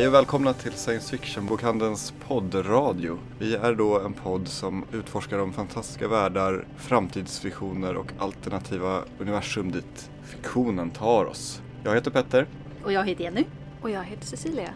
Hej och välkomna till Science Fiction-bokhandelns poddradio. Vi är då en podd som utforskar de fantastiska världar, framtidsvisioner och alternativa universum dit fiktionen tar oss. Jag heter Petter. Och jag heter Jenny. Och jag heter Cecilia.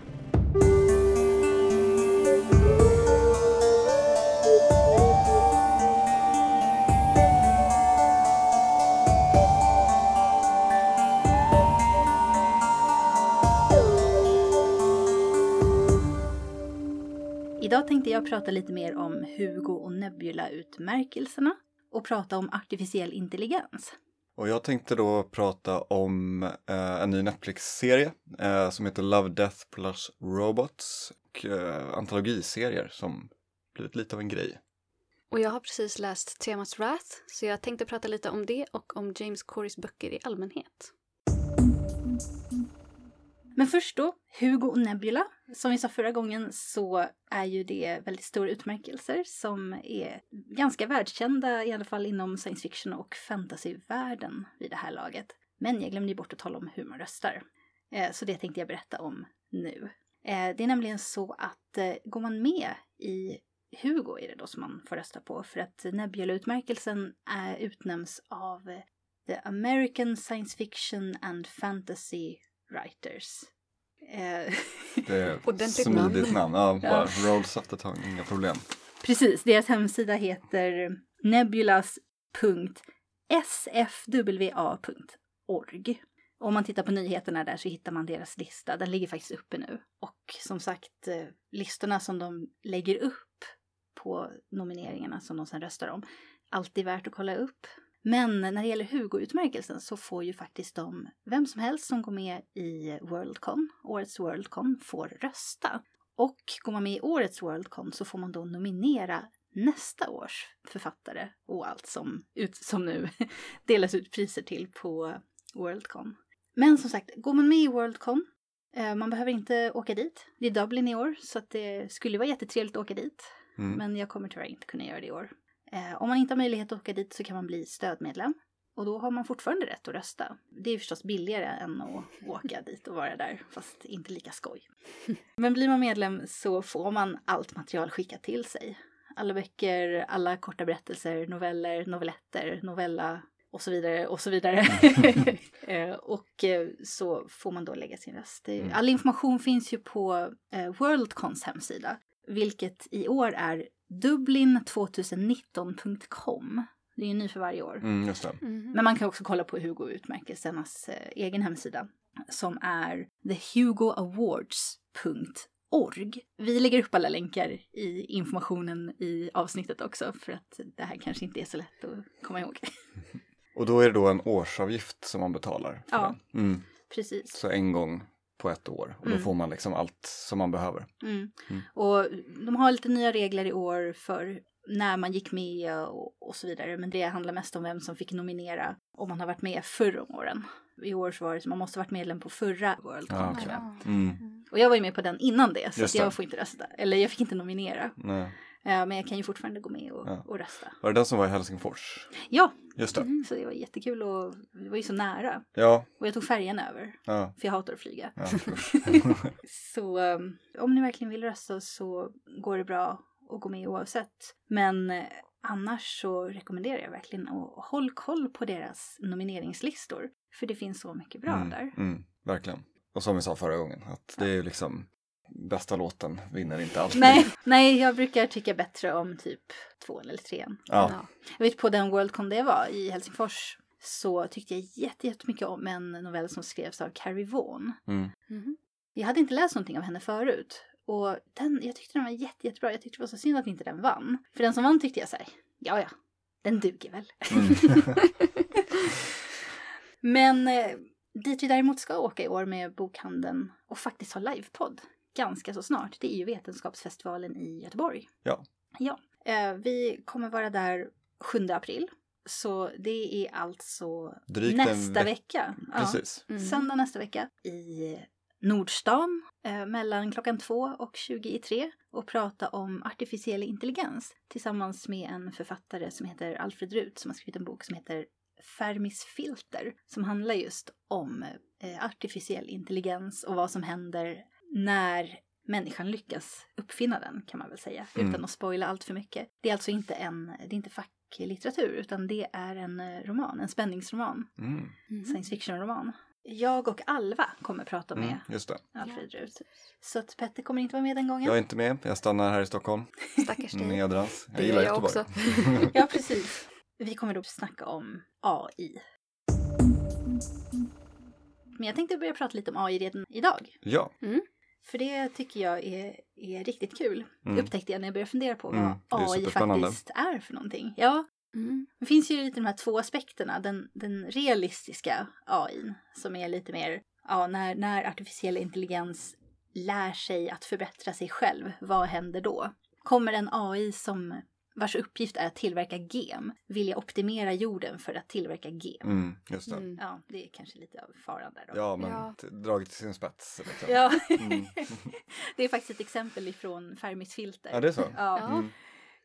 Tänkte jag prata lite mer om Hugo och Nebula-utmärkelserna och prata om artificiell intelligens. Och jag tänkte då prata om eh, en ny Netflix-serie eh, som heter Love, Death plus Robots och eh, antologiserier som blivit lite av en grej. Och jag har precis läst Temas Wrath, så jag tänkte prata lite om det och om James Corys böcker i allmänhet. Men först då, Hugo och Nebula. Som vi sa förra gången så är ju det väldigt stora utmärkelser som är ganska världskända, i alla fall inom science fiction och fantasyvärlden vid det här laget. Men jag glömde ju bort att tala om hur man röstar. Eh, så det tänkte jag berätta om nu. Eh, det är nämligen så att eh, går man med i Hugo är det då som man får rösta på för att Nebula-utmärkelsen utnämns av The American Science Fiction and Fantasy Writers. Eh, det är ett smidigt namn. namn. Ja, bara ja. rolls off the tongue, inga problem. Precis, deras hemsida heter nebulas.sfwa.org. Om man tittar på nyheterna där så hittar man deras lista. Den ligger faktiskt uppe nu. Och som sagt, eh, listorna som de lägger upp på nomineringarna som de sen röstar om. Alltid värt att kolla upp. Men när det gäller Hugo-utmärkelsen så får ju faktiskt de, vem som helst som går med i Worldcon, årets Worldcon, får rösta. Och går man med i årets Worldcon så får man då nominera nästa års författare och allt som, ut, som nu delas ut priser till på Worldcon. Men som sagt, går man med i Worldcon, eh, man behöver inte åka dit. Det är Dublin i år så det skulle vara jättetrevligt att åka dit. Mm. Men jag kommer tyvärr inte kunna göra det i år. Eh, om man inte har möjlighet att åka dit så kan man bli stödmedlem. Och då har man fortfarande rätt att rösta. Det är förstås billigare än att åka dit och vara där, fast inte lika skoj. Men blir man medlem så får man allt material skickat till sig. Alla böcker, alla korta berättelser, noveller, novelletter, novella och så vidare och så vidare. Eh, och eh, så får man då lägga sin röst. Mm. All information finns ju på Worldcons hemsida, vilket i år är dublin2019.com. Det är ju ny för varje år. Mm, just mm. Men man kan också kolla på Hugo-utmärkelsernas eh, egen hemsida som är thehugoawards.org. Vi lägger upp alla länkar i informationen i avsnittet också för att det här kanske inte är så lätt att komma ihåg. Och då är det då en årsavgift som man betalar? ja, mm. precis. Så en gång på ett år och då mm. får man liksom allt som man behöver. Mm. Mm. Och de har lite nya regler i år för när man gick med och, och, så vidare. Men det handlar mest om vem som fick nominera om man har varit med förra åren. I år så var det så man måste ha varit medlem på förra World ja, okay. mm. Och jag var ju med på den innan det så Just jag får inte rösta. Eller jag fick inte nominera. Nej. Ja, men jag kan ju fortfarande gå med och, ja. och rösta. Var det den som var i Helsingfors? Ja, Just det. Mm, så det var jättekul och det var ju så nära. Ja. Och jag tog färjan över. Ja. För jag hatar att flyga. Ja, så um, om ni verkligen vill rösta så går det bra att gå med oavsett. Men eh, annars så rekommenderar jag verkligen att håll koll på deras nomineringslistor. För det finns så mycket bra mm, där. Mm, verkligen. Och som vi sa förra gången, att det är liksom bästa låten vinner inte alltid. Nej, nej, jag brukar tycka bättre om typ tvåan eller trean. Ja. ja. Jag vet på den Worldcon det var i Helsingfors så tyckte jag jättemycket om en novell som skrevs av Carrie Vaughan. Mm. Mm. Jag hade inte läst någonting av henne förut. Och den, jag tyckte den var jätte, jättebra. Jag tyckte det var så synd att inte den vann. För den som vann tyckte jag såhär, ja ja, den duger väl. Mm. Men eh, dit vi däremot ska åka i år med bokhandeln och faktiskt ha livepodd ganska så snart, det är ju Vetenskapsfestivalen i Göteborg. Ja. Ja. Eh, vi kommer vara där 7 april. Så det är alltså Drygt nästa ve vecka. Precis. Ja, mm. Söndag nästa vecka i Nordstan eh, mellan klockan två och 20 i tre och prata om artificiell intelligens tillsammans med en författare som heter Alfred Rut som har skrivit en bok som heter Fermis filter som handlar just om eh, artificiell intelligens och vad som händer när människan lyckas uppfinna den kan man väl säga, Mm. utan att spoila allt för mycket. Det är alltså inte en, det är inte facklitteratur, utan det är en eh, roman, en spänningsroman, Mm. Mhm. science fiction-roman. Jag och Alva kommer prata med Mm, just det. Alfred Rut. Så att Petter kommer inte vara med den gången. Jag är inte med, jag stannar här i Stockholm. Stackars dig. Nedrans. Jag Det gillar jag Göteborg. också. Ja, precis. Vi kommer då snacka om AI. Men jag tänkte börja prata lite om AI redan idag. ja. För det tycker jag är, är riktigt kul. Mm. Upptäckte jag när jag började fundera på Mm, vad det är AI faktiskt är för någonting. Ja, Mm. det finns ju lite de här två aspekterna. Den, den realistiska AIn som är lite mer, ja, när, när artificiell intelligens lär sig att förbättra sig själv, vad händer då? Kommer en AI som vars uppgift är att tillverka gem vilja optimera jorden för att tillverka gem? Mm, just det. Mm. Ja, det är kanske lite av faran där då. Ja, men Ja. t- dragit till sin spets. Liksom. Ja. Mm. det är faktiskt ett exempel ifrån Fermis filter. Ja, det är så? Ja, Ja. Mm.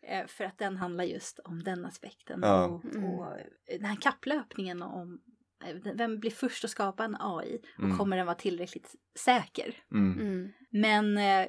eh, för att den handlar just om den aspekten. Ja. Och, Mm. och den här kapplöpningen om eh, vem blir först att skapa en AI och Mm. kommer den vara tillräckligt säker? Mm. Mm. Men eh,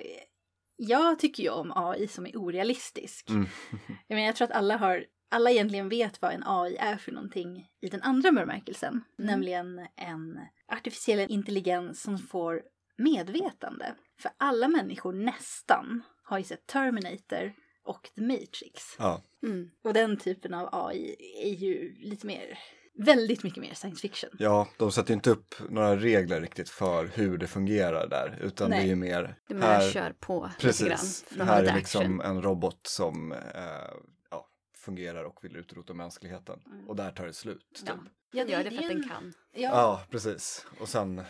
jag tycker ju om AI som är orealistisk. Mm. Jag menar, jag tror att alla har alla egentligen vet vad en AI är för någonting i den andra bemärkelsen. Nämligen en artificiell intelligens som får medvetande. För alla människor nästan har ju sett Terminator och The Matrix. Ja. Mm. Och den typen av AI är ju lite mer, väldigt mycket mer science fiction. ja, de sätter ju inte upp några regler riktigt för hur det fungerar där, utan det Nej. är ju mer Det menar kör på lite grann. Precis, här är liksom action. en robot som eh, ja, fungerar och vill utrota mänskligheten. Mm. Och där tar det slut. Typ. Ja. Ja. Den gör det för att den kan. Ja, precis. Och sen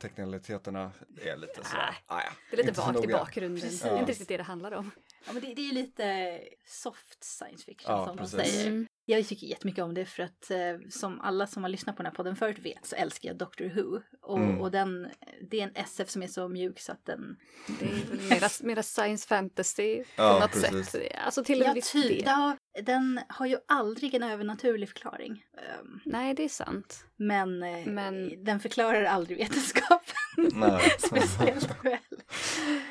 teknikaliteterna är lite så. Nej, Ah, ja. Det är lite vagt i bakgrunden. Precis. Det är inte riktigt det det handlar om. ja men det, det är ju lite soft science fiction Ja, som man precis. säger. Mm. Jag tycker jättemycket om det för att eh, som alla som har lyssnat på den här podden förut vet så älskar jag Doctor Who. Och, Mm. och den, det är en SF som är så mjuk så att den... Det är mera, mera science fantasy på Ja, något precis. sätt. Alltså till en Ja, viss typ. del. Ja, den har ju aldrig en övernaturlig förklaring. Ehm, Nej, det är sant. men, eh, Men- den förklarar aldrig vetenskapen Nej. speciellt väl.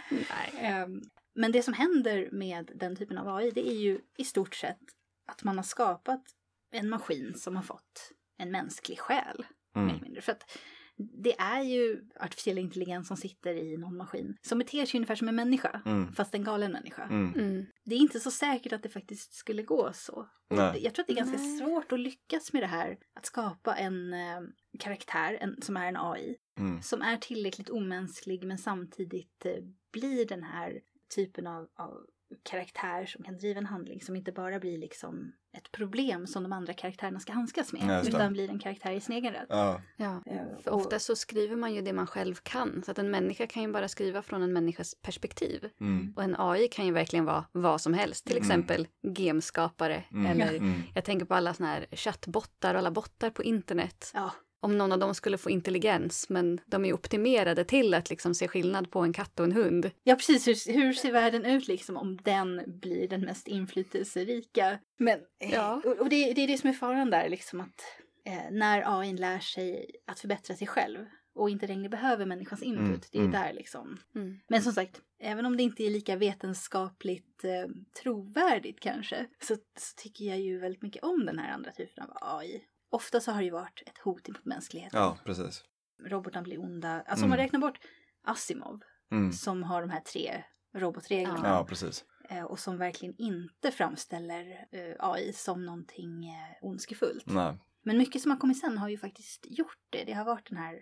Nej. Ehm, men det som händer med den typen av AI det är ju i stort sett att man har skapat en maskin som har fått en mänsklig själ. Mer Mm. eller mindre. För att det är ju artificiell intelligens som sitter i någon maskin som beter sig ungefär som en människa. Mm. Fast en galen människa. Mm. Mm. Det är inte så säkert att det faktiskt skulle gå så. Och Nej. jag tror att det är ganska Nej. svårt att lyckas med det här. Att skapa en eh, karaktär en, som är en AI. Mm. Som är tillräckligt omänsklig men samtidigt eh, blir den här typen av, av karaktär som kan driva en handling som inte bara blir liksom ett problem som de andra karaktärerna ska handskas med. Ja, utan blir en karaktär i sin egen rätt. Ja. Ja. Eh, För och- ofta så skriver man ju det man själv kan. Så att en människa kan ju bara skriva från en människas perspektiv. Mm. Och en AI kan ju verkligen vara vad som helst. Till Mm. exempel gemskapare Mm. eller Mm. jag tänker på alla såna här chattbottar och alla bottar på internet. Ja, Om någon av dem skulle få intelligens men de är optimerade till att liksom se skillnad på en katt och en hund. Ja, precis. Hur, hur ser världen ut liksom om den blir den mest inflytelserika? Men, eh, Ja. och, och det, det är det som är faran där, liksom att eh, när AI lär sig att förbättra sig själv och inte längre behöver människans input, Mm, det är mm. där liksom. Mm. Men som sagt, även om det inte är lika vetenskapligt eh, trovärdigt kanske, så, så tycker jag ju väldigt mycket om den här andra typen av AI. Ofta så har det ju varit ett hot mot mänskligheten. ja, precis. Robotarna blir onda. Alltså om Mm. man räknar bort Asimov Mm. som har de här tre robotreglerna. Ja, precis. eh, Och som verkligen inte framställer eh, AI som någonting eh, ondskefullt. Nej. Men mycket som har kommit sen har ju faktiskt gjort det. Det har varit den här,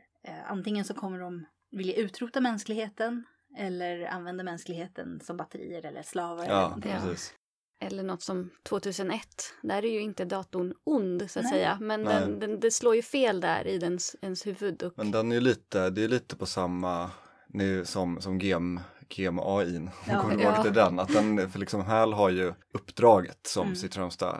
antingen så kommer de vilja utrota mänskligheten eller använda mänskligheten som batterier eller slavar eller Ja, någonting. Ja. precis. Eller något som 2001. Där är ju inte datorn ond så att Nej. säga. Men den, den, det slår ju fel där i dens, ens huvud. Och, Men den är ju lite, det är lite på samma nu som, som gem, gem AI. Om Ja. kommer tillbaka Ja. till den. Att den, för liksom HAL har ju uppdraget som Mm. sitt främsta.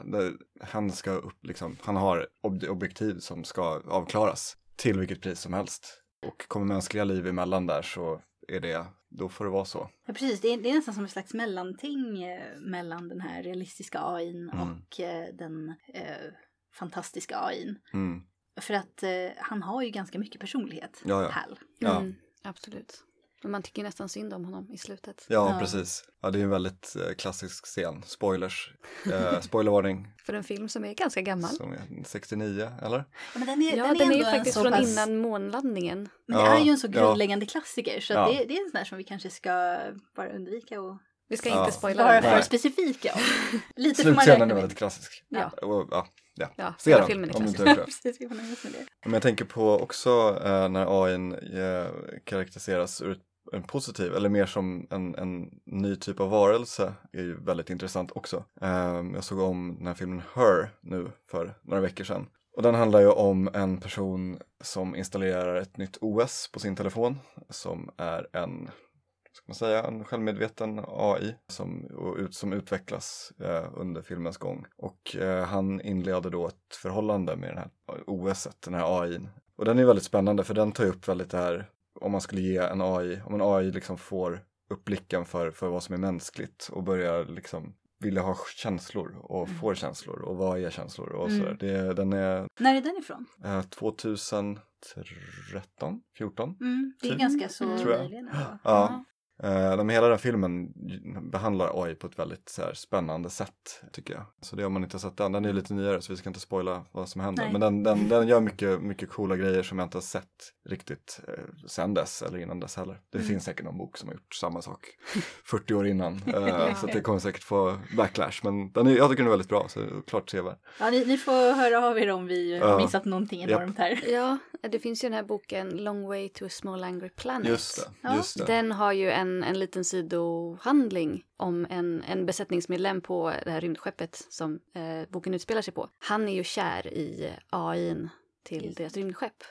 Han, ska upp, liksom, han har ob, objektiv som ska avklaras till vilket pris som helst. Och kommer mänskliga liv emellan där så är det, då får det vara så. Ja, precis. Det är, det är nästan som ett slags mellanting eh, mellan den här realistiska AIn Mm. och eh, den eh, fantastiska AIn. Mm. För att eh, han har ju ganska mycket personlighet, Ja, ja. Hal. Ja. Mm, absolut. Men man tycker nästan synd om honom i slutet. Ja, Ja. precis. Ja, det är en väldigt eh, klassisk scen. Spoilers. Eh, spoilervarning. För en film som är ganska gammal. Som är 69, eller? Ja, men den är, Ja, den är, den är ju faktiskt från pass- innan månlandningen. Men det Ja, är ju en så ja. grundläggande klassiker så Ja. att det, det är en sån där som vi kanske ska bara undvika och Vi ska Ja. inte spoila vara för specifika. Lite Slutscenen är väldigt klassisk. Ja. Och, ja, ja. Ja, Se den, filmen är om du inte har gjort det. Men jag tänker på också eh, när AI eh, karaktäriseras ur ett- en positiv eller mer som en, en ny typ av varelse är ju väldigt intressant också. Eh, jag såg om den här filmen Her nu för några veckor sedan. Och den handlar ju om en person som installerar ett nytt OS på sin telefon som är en ska man säga, en självmedveten AI som, ut, som utvecklas eh, under filmens gång. Och eh, han inleder då ett förhållande med den här OSet, den här AIn. Och den är väldigt spännande för den tar ju upp väldigt det här, om man skulle ge en AI, om en AI liksom får upp blicken för, för vad som är mänskligt och börjar liksom vilja ha känslor och Mm. får känslor och vad är känslor och Mm. sådär. Det, den är När är den ifrån? eh, 2013, 14? Mm, det är Typ. ganska så nyligen. ändå. Ja. Eh, hela den filmen behandlar AI på ett väldigt så här, spännande sätt tycker jag. Så det om man inte har sett den, den är lite nyare så vi ska inte spoila vad som händer. Nej. Men den, den, den gör mycket, mycket coola grejer som jag inte har sett riktigt eh, sen dess eller innan dess heller. Det Mm. finns säkert någon bok som har gjort samma sak 40 år innan. Eh. Så det kommer säkert få backlash. Men den är, jag tycker den är väldigt bra, så klart sevärd. Ja, ni, ni får höra av er om vi har Ja. missat någonting enormt här. Ja, det finns ju den här boken Long way to a small angry planet. Just det, Ja. just det. Den har ju en, en liten sidohandling om en, en besättningsmedlem på det här rymdskeppet som eh, boken utspelar sig på. Han är ju kär i AIn till Just deras rymdskepp.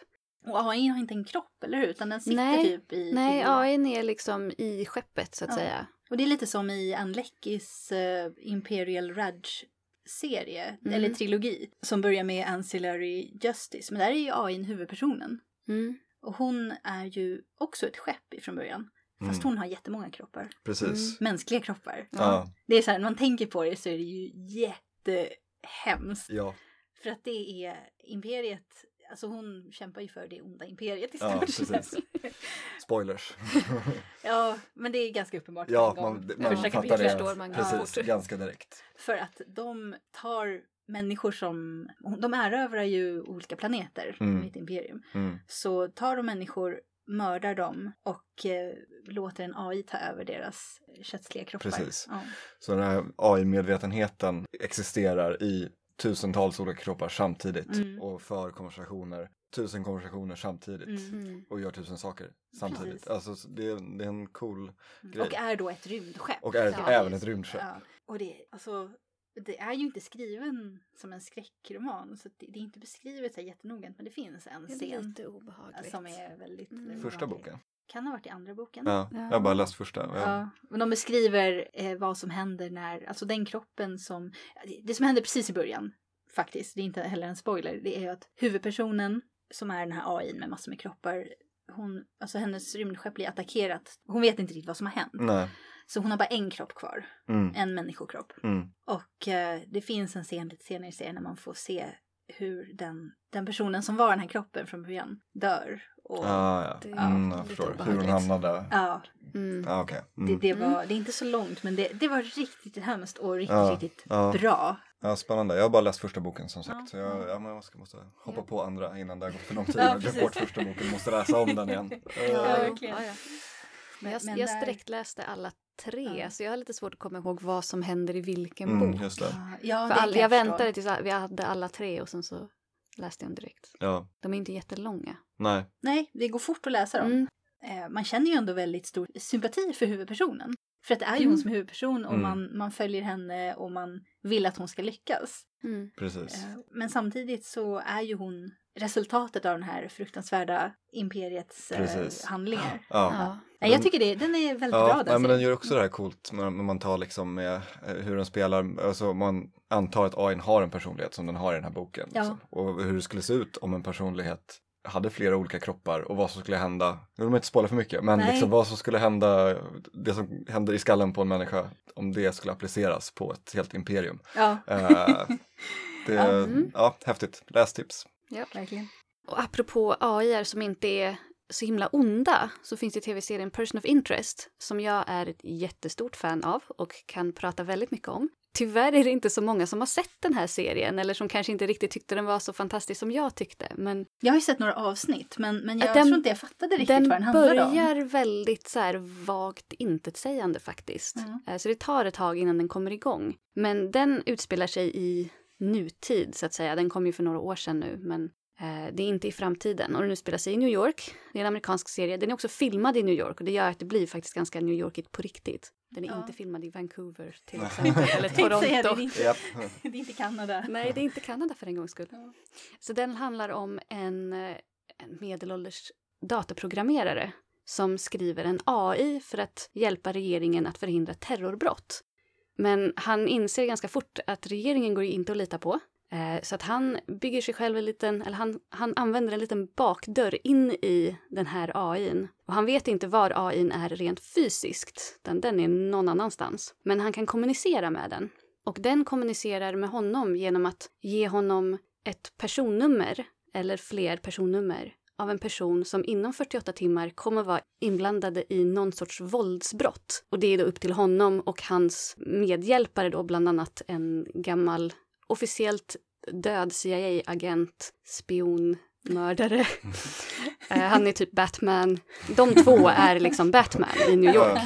Och AI har inte en kropp, eller hur? Utan den sitter Nej, typ i... Nej, i... AIn är liksom i skeppet så att Ja. säga. Och det är lite som i Ann Leckis eh, Imperial Rudge-serie, Mm. eller trilogi, som börjar med Ancillary Justice. Men där är ju AI huvudpersonen. Mm. Och hon är ju också ett skepp ifrån början. Fast Mm. hon har jättemånga kroppar. Precis. Mänskliga kroppar. Ja. Det är så här, när man tänker på det så är det ju jättehemskt. Ja. För att det är imperiet, alltså hon kämpar ju för det onda imperiet i Ja, stort sett. precis. Spoilers. ja, men det är ganska uppenbart ja, man, Första man kapitlet. fattar det. förstår man ganska Precis, fort. ganska direkt. För att de tar människor som, de erövrar ju olika planeter Mm. i ett imperium. Mm. Så tar de människor, mördar dem och eh, låter en AI ta över deras kötsliga kroppar. Precis. Ja. Så den här AI-medvetenheten existerar i tusentals olika kroppar samtidigt Mm. och för konversationer, tusen konversationer samtidigt Mm. Mm. och gör tusen saker samtidigt. Precis. Alltså så det, är, det är en cool grej. Och är då ett rymdskepp. Och är Ja. även ett rymdskepp. Ja. Och det, alltså, det är ju inte skriven som en skräckroman så det, det är inte beskrivet så jättenoggrant men det finns en Det scen lite obehagligt. som är väldigt Mm. eh, Första boken. Kan ha varit i andra boken. Ja, Ja. jag har bara läst första. Jag, Ja, men de beskriver eh, vad som händer när, alltså den kroppen som, det som händer precis i början faktiskt, det är inte heller en spoiler, det är ju att huvudpersonen som är den här AI med massor med kroppar, hon, alltså hennes rymdskepp blir attackerat. Hon vet inte riktigt vad som har hänt. Nej. Så hon har bara en kropp kvar, Mm. en människokropp. Mm. Och eh, det finns en scen lite senare i serien när man får se hur den, den personen som var den här kroppen från början dör. Och, Ah, ja. Det är Mm, lite jag förstår. Hur hon hamnade. ja, Mm. Ah, det, Mm. det, var, det är inte så långt men det, det var riktigt hemskt och riktigt, Ja, riktigt ja. bra. Ja, spännande. Jag har bara läst första boken som sagt. Ja, Så jag, ja. ja, men jag måste, måste hoppa Ja. på andra innan det har gått för lång tid. Ja, jag bort första boken, måste läsa om den igen. Ja, verkligen. Ja, ja. Men jag, Men jag sträckläste alla tre, Ja. så jag har lite svårt att komma ihåg vad som händer i vilken Mm, bok. just det. Ja, För all, jag förstå. väntade tills vi hade alla tre och sen så läste jag dem direkt. Ja, De är inte jättelånga. nej. Nej, det går fort att läsa dem. Mm. Eh, man känner ju ändå väldigt stor sympati för huvudpersonen. För att det är ju hon Mm. som är huvudperson och Mm. man, man följer henne och man vill att hon ska lyckas. Mm. Precis. Eh, Men samtidigt så är ju hon resultatet av den här fruktansvärda imperiets eh, Precis. handlingar. Ja. Ja. Nej, jag tycker det, den är väldigt bra Ja, den nej, men den gör också det här coolt när man tar liksom med eh, hur den spelar, alltså man antar att AI har en personlighet som den har i den här boken. Ja. liksom. Och hur det skulle se ut om en personlighet hade flera olika kroppar och vad som skulle hända, nu vill man inte spoila för mycket, men Nej. liksom vad som skulle hända, det som händer i skallen på en människa, om det skulle appliceras på ett helt imperium. Ja, Eh, det, mm. ja, häftigt, lästips. Ja. verkligen. Och apropå AI som inte är så himla onda så finns det tv-serien Person of Interest som jag är ett jättestort fan av och kan prata väldigt mycket om. Tyvärr är det inte så många som har sett den här serien eller som kanske inte riktigt tyckte den var så fantastisk som jag tyckte. Men Jag har ju sett några avsnitt men, men jag Den- tror inte jag fattade riktigt den vad den handlade om. börjar väldigt så här vagt intetsägande faktiskt. Mm. Så det tar ett tag innan den kommer igång. Men den utspelar sig i nutid så att säga. Den kom ju för några år sedan nu men det är inte i framtiden. Och den utspelar sig i New York. Det är en amerikansk serie. Den är också filmad i New York och det gör att det blir faktiskt ganska New Yorkigt på riktigt. Den är Ja. inte filmad i Vancouver till exempel, eller tänkte säga det, Toronto. det är inte, det är inte Kanada. Nej, det är inte Kanada för en gångs skull. Ja. Så den handlar om en, eh, en medelålders dataprogrammerare som skriver en AI för att hjälpa regeringen att förhindra terrorbrott. Men han inser ganska fort att regeringen går inte att lita på. Eh, så att han bygger sig själv en liten, eller han, han använder en liten bakdörr in i den här AIn. Och han vet inte var AIn är rent fysiskt, utan den är någon annanstans. Men han kan kommunicera med den. Och den kommunicerar med honom genom att ge honom ett personnummer eller fler personnummer av en person som inom 48 timmar kommer vara inblandade i någon sorts våldsbrott. Och det är då upp till honom och hans medhjälpare då, bland annat en gammal officiellt död CIA-agent, spion, mördare. Eh, Han är typ Batman. De två är liksom Batman i New York.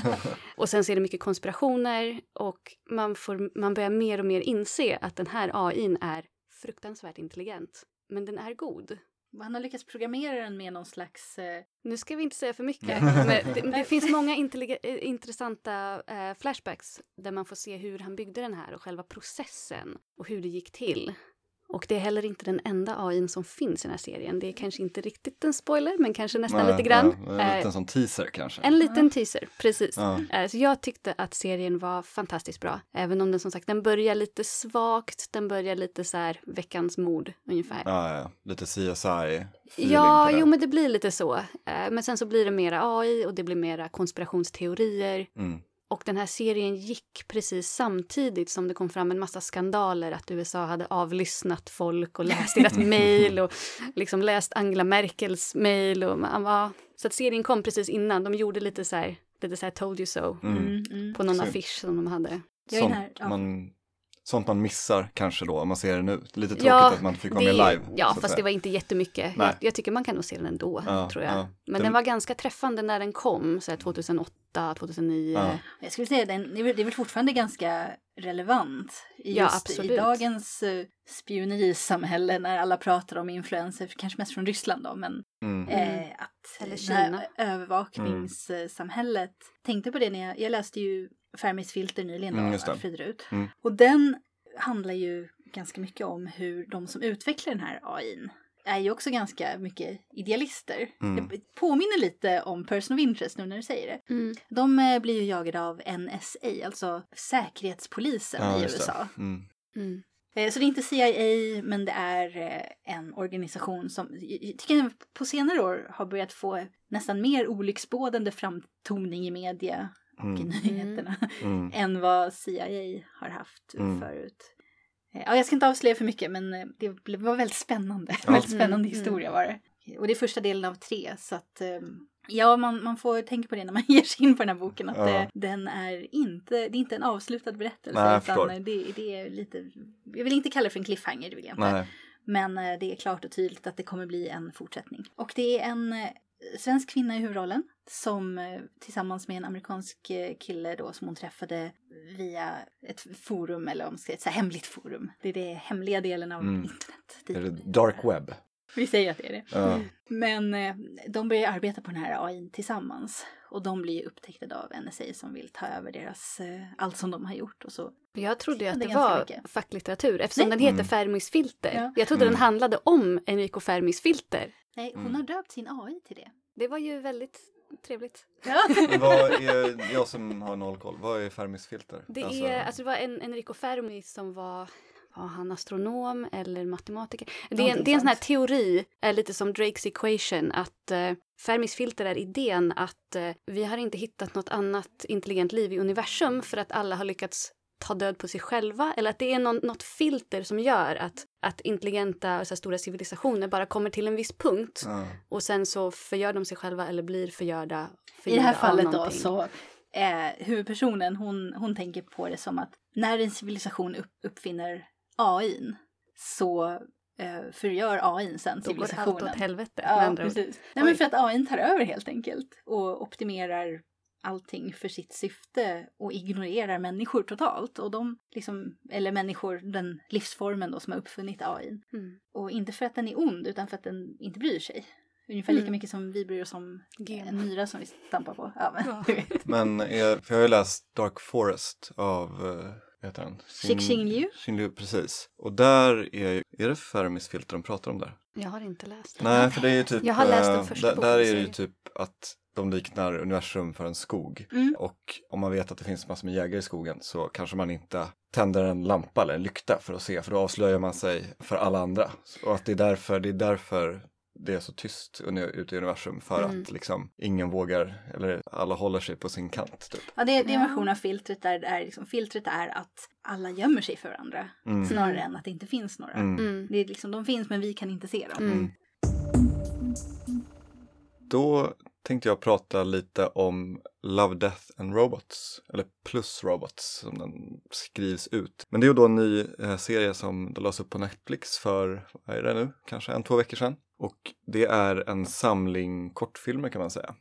Och sen så är det mycket konspirationer och man, får, man börjar mer och mer inse att den här AIn är fruktansvärt intelligent. Men den är god. Han har lyckats programmera den med någon slags... Eh, Nu ska vi inte säga för mycket, men det, det finns många eh, intressanta eh, flashbacks där man får se hur han byggde den här och själva processen och hur det gick till. Och det är heller inte den enda AIn som finns i den här serien. Det är kanske inte riktigt en spoiler, men kanske nästan lite grann. Ja, en Eh, liten sån teaser kanske. en liten teaser, precis. Ja. Eh, Så jag tyckte att serien var fantastiskt bra. Även om den som sagt, den börjar lite svagt. Den börjar lite så här veckans mord ungefär. Ja, Ja, ja, lite CSI. det. jo men det blir lite så. Eh, Men sen så blir det mera AI och det blir mera konspirationsteorier. Mm. Och den här serien gick precis samtidigt som det kom fram en massa skandaler att USA hade avlyssnat folk och läst deras mejl och liksom läst Angela Merkels mejl. Var... Så att serien kom precis innan. De gjorde lite så här, lite så här told you so Mm. mm, mm. på någon Så- affisch som de hade. Sånt, här, ja. man, sånt man missar kanske då om man ser det nu. Lite tråkigt Ja, att man inte fick vara Det- med live. Ja, fast säga. det var inte jättemycket. Nej. Jag, jag tycker man kan nog se den ändå, Ja, tror jag. ja. Men Den- den var ganska träffande när den kom, så här 2008, 2009. Ja. Jag skulle säga den, det är väl- det är väl fortfarande ganska relevant i Ja, just absolut. i dagens uh, spionerisamhälle när alla pratar om influenser, kanske mest från Ryssland då, men Mm. eh, att Eller Kina. övervakningssamhället. Tänkte på det när jag, jag läste ju Fermis filter nyligen Mm, av Fridrut. Mm. Och den handlar ju ganska mycket om hur de som utvecklar den här AIn är ju också ganska mycket idealister. Mm. Det påminner lite om Person of Interest nu när du säger det. Mm. De eh, blir ju jagade av NSA, alltså Säkerhetspolisen Ja, i just det. USA. Mm. Mm. Eh, Så det är inte CIA, men det är eh, en organisation som jag tycker jag på senare år har börjat få nästan mer olycksbådande framtoning i media och i Mm. nyheterna Mm. än vad CIA har haft Mm. förut. Eh, Ja, jag ska inte avslöja för mycket, men eh, det var väldigt spännande. Ja. väldigt spännande Mm, historia var det. Och det är första delen av tre, så att ehm, Ja, man, man får tänka på det när man ger sig in på den här boken. Att Ja. eh, den är inte, det är inte en avslutad berättelse. Nej, jag utan det, det är lite, jag vill inte kalla det för en cliffhanger, det vill jag inte. Nej. Men det är klart och tydligt att det kommer bli en fortsättning. Och det är en svensk kvinna i huvudrollen som eh, tillsammans med en amerikansk eh, kille då som hon träffade via ett forum, eller om man ska säga ett så här hemligt forum. Det är det hemliga delen av Mm. internet. Är det Typ. dark web? Vi säger att det är det. Ja. Men eh, de börjar arbeta på den här AI tillsammans. Och de blir ju upptäckta av NSA som vill ta över deras, eh, allt som de har gjort. Och så Jag trodde ju att Det det, var mycket. facklitteratur eftersom Nej. den heter Mm. Fermis filter. Ja. Jag trodde Mm. den handlade om Enrico Fermis filter. Nej, hon Mm. har döpt sin AI till det. Det var ju väldigt trevligt. Ja. Vad är, jag som har noll koll, vad är Fermis filter? Det, är, alltså det var en Enrico Fermi som var, var han astronom eller matematiker? Det är, en, det är en sån här teori, är lite som Drakes equation, att eh, Fermis filter är idén att eh, vi har inte hittat något annat intelligent liv i universum för att alla har lyckats ta död på sig själva eller att det är någon, något filter som gör att, att intelligenta så stora civilisationer bara kommer till en viss punkt Ja. och sen så förgör de sig själva eller blir förgörda. I det här förgörda fallet då så eh, huvudpersonen hon, hon tänker på det som att när en civilisation upp, uppfinner AIn så eh, förgör AIn sen Då går allt civilisationen. åt helvete Ja, precis. Nej, men för att AIn tar över helt enkelt och optimerar allting för sitt syfte och ignorerar människor totalt. Och de, liksom, eller människor, den livsformen då som har uppfunnit AIn. Mm. Och inte för att den är ond utan för att den inte bryr sig. Ungefär lika Mm. mycket som vi bryr oss om Gen. en myra som vi stampar på. Ja, men, Ja. Men är, för jag har ju läst Dark Forest av, eh, heter han? Xing Xing Liu. Xing Liu, precis. Och där är ju, är det Fermisfilter de pratar om där? Jag har inte läst det. Nej, för det är ju typ, Jag har läst den eh, första där, boken där är det ju typ att de liknar universum för en skog. Mm. Och om man vet att det finns massor med jägare i skogen så kanske man inte tänder en lampa eller en lykta för att se, för då avslöjar man sig för alla andra. Och att det är därför det är, därför det är så tyst ute i universum, för Mm. att liksom ingen vågar, eller alla håller sig på sin kant. Typ. Ja, det, är- det är en version av filtret där det är liksom, filtret är att alla gömmer sig för varandra. Mm. Snarare än att det inte finns några. Mm. Mm. Det är liksom, de finns men vi kan inte se dem. Mm. Då tänkte jag prata lite om Love, Death and Robots, eller Plus Robots som den skrivs ut. Men det är ju då en ny eh, serie som lades upp på Netflix för, vad är det nu, kanske en, två veckor sedan. Och det är en samling kortfilmer kan man säga,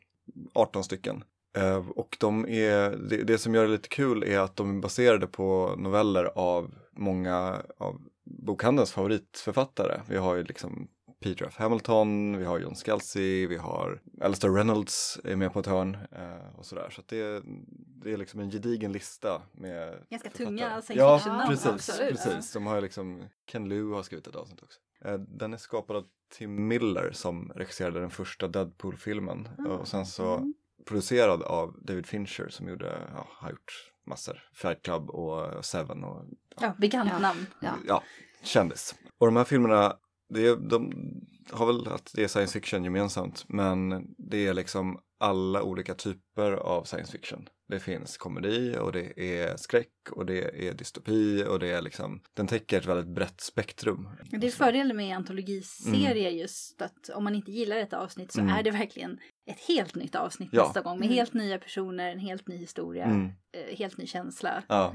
18 stycken. Eh, och de är, det, det som gör det lite kul är att de är baserade på noveller av många av bokhandelns favoritförfattare. Vi har ju liksom Peter F. Hamilton, vi har John Scalzi, vi har Alistair Reynolds är med på ett hörn eh, och sådär. Så att det, är, det är liksom en gedigen lista med Ganska författare. tunga science Ja, fiction-namn precis, absolut. precis. De har liksom, Ken Liu har skrivit ett avsnitt också. Eh, den är skapad av Tim Miller som regisserade den första Deadpool-filmen och sen så Mm. producerad av David Fincher som gjorde, ja, har gjort massor. Fight Club och Seven och Ja, bekant Ja. namn. Ja. ja, kändis. Och de här filmerna, det är, de har väl att det är science fiction gemensamt, men det är liksom alla olika typer av science fiction. Det finns komedi och det är skräck och det är dystopi och det är liksom, den täcker ett väldigt brett spektrum. Det är fördelen med antologiserier just att om man inte gillar ett avsnitt så Mm. är det verkligen ett helt nytt avsnitt Ja. nästa gång med Mm. helt nya personer, en helt ny historia, Mm. eh, helt ny känsla. Ja.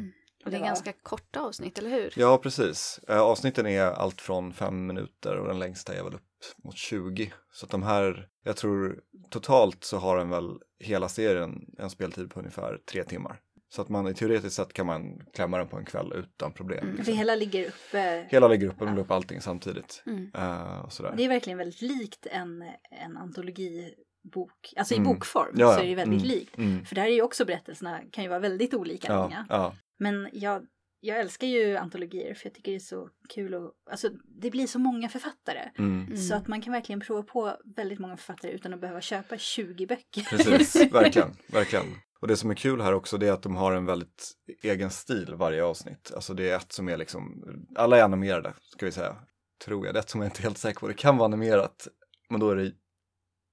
Och det är Ja. ganska korta avsnitt, eller hur? ja, precis. Eh, avsnitten är allt från fem minuter och den längsta är väl upp mot 20. Så att de här, jag tror totalt så har den väl hela serien en speltid på ungefär tre timmar. Så att man i teoretiskt sett kan man klämma den på en kväll utan problem. Mm. För liksom. hela ligger uppe. Hela ligger upp och de la upp allting samtidigt. Mm. Eh, och sådär. Det är verkligen väldigt likt en, en antologibok. Alltså i Mm. bokform Ja, så är det väldigt mm, likt. Mm. För där är ju också berättelserna kan ju vara väldigt olika Ja, långa. Men jag, jag älskar ju antologier för jag tycker det är så kul och alltså det blir så många författare. mm. Mm. Så att man kan verkligen prova på väldigt många författare utan att behöva köpa 20 böcker. Precis, verkligen, verkligen. Och det som är kul här också det är att de har en väldigt egen stil varje avsnitt. Alltså det är ett som är liksom, alla är animerade ska vi säga. Tror jag, det är ett som jag inte är helt säker på. Det kan vara animerat, men då är det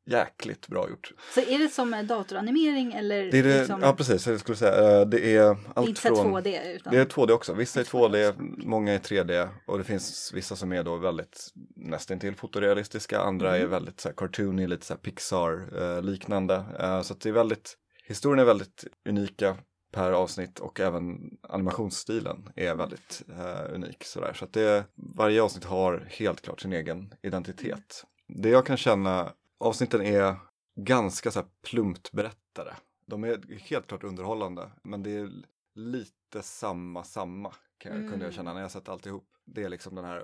jäkligt bra gjort. Så är det som datoranimering eller Det är det, liksom, ja precis, jag skulle säga. Eh, Det är är allt inte från... 2D utan Det är 2D också, vissa är Det är 2D 2D, många är 3D och det finns vissa som är då väldigt nästan till fotorealistiska, andra är Mhm. väldigt så här cartoony, lite så här Pixar eh. Eh, så att det är väldigt, historien är väldigt unika per avsnitt och även animationsstilen är väldigt unik sådär. Så att det, varje avsnitt har helt klart sin egen identitet. Det jag kan känna, avsnitten är ganska så här plumpt berättade. De är helt klart underhållande, men det är lite samma, samma kan jag, kunde jag Mm. känna när jag sett alltihop. Det är liksom den här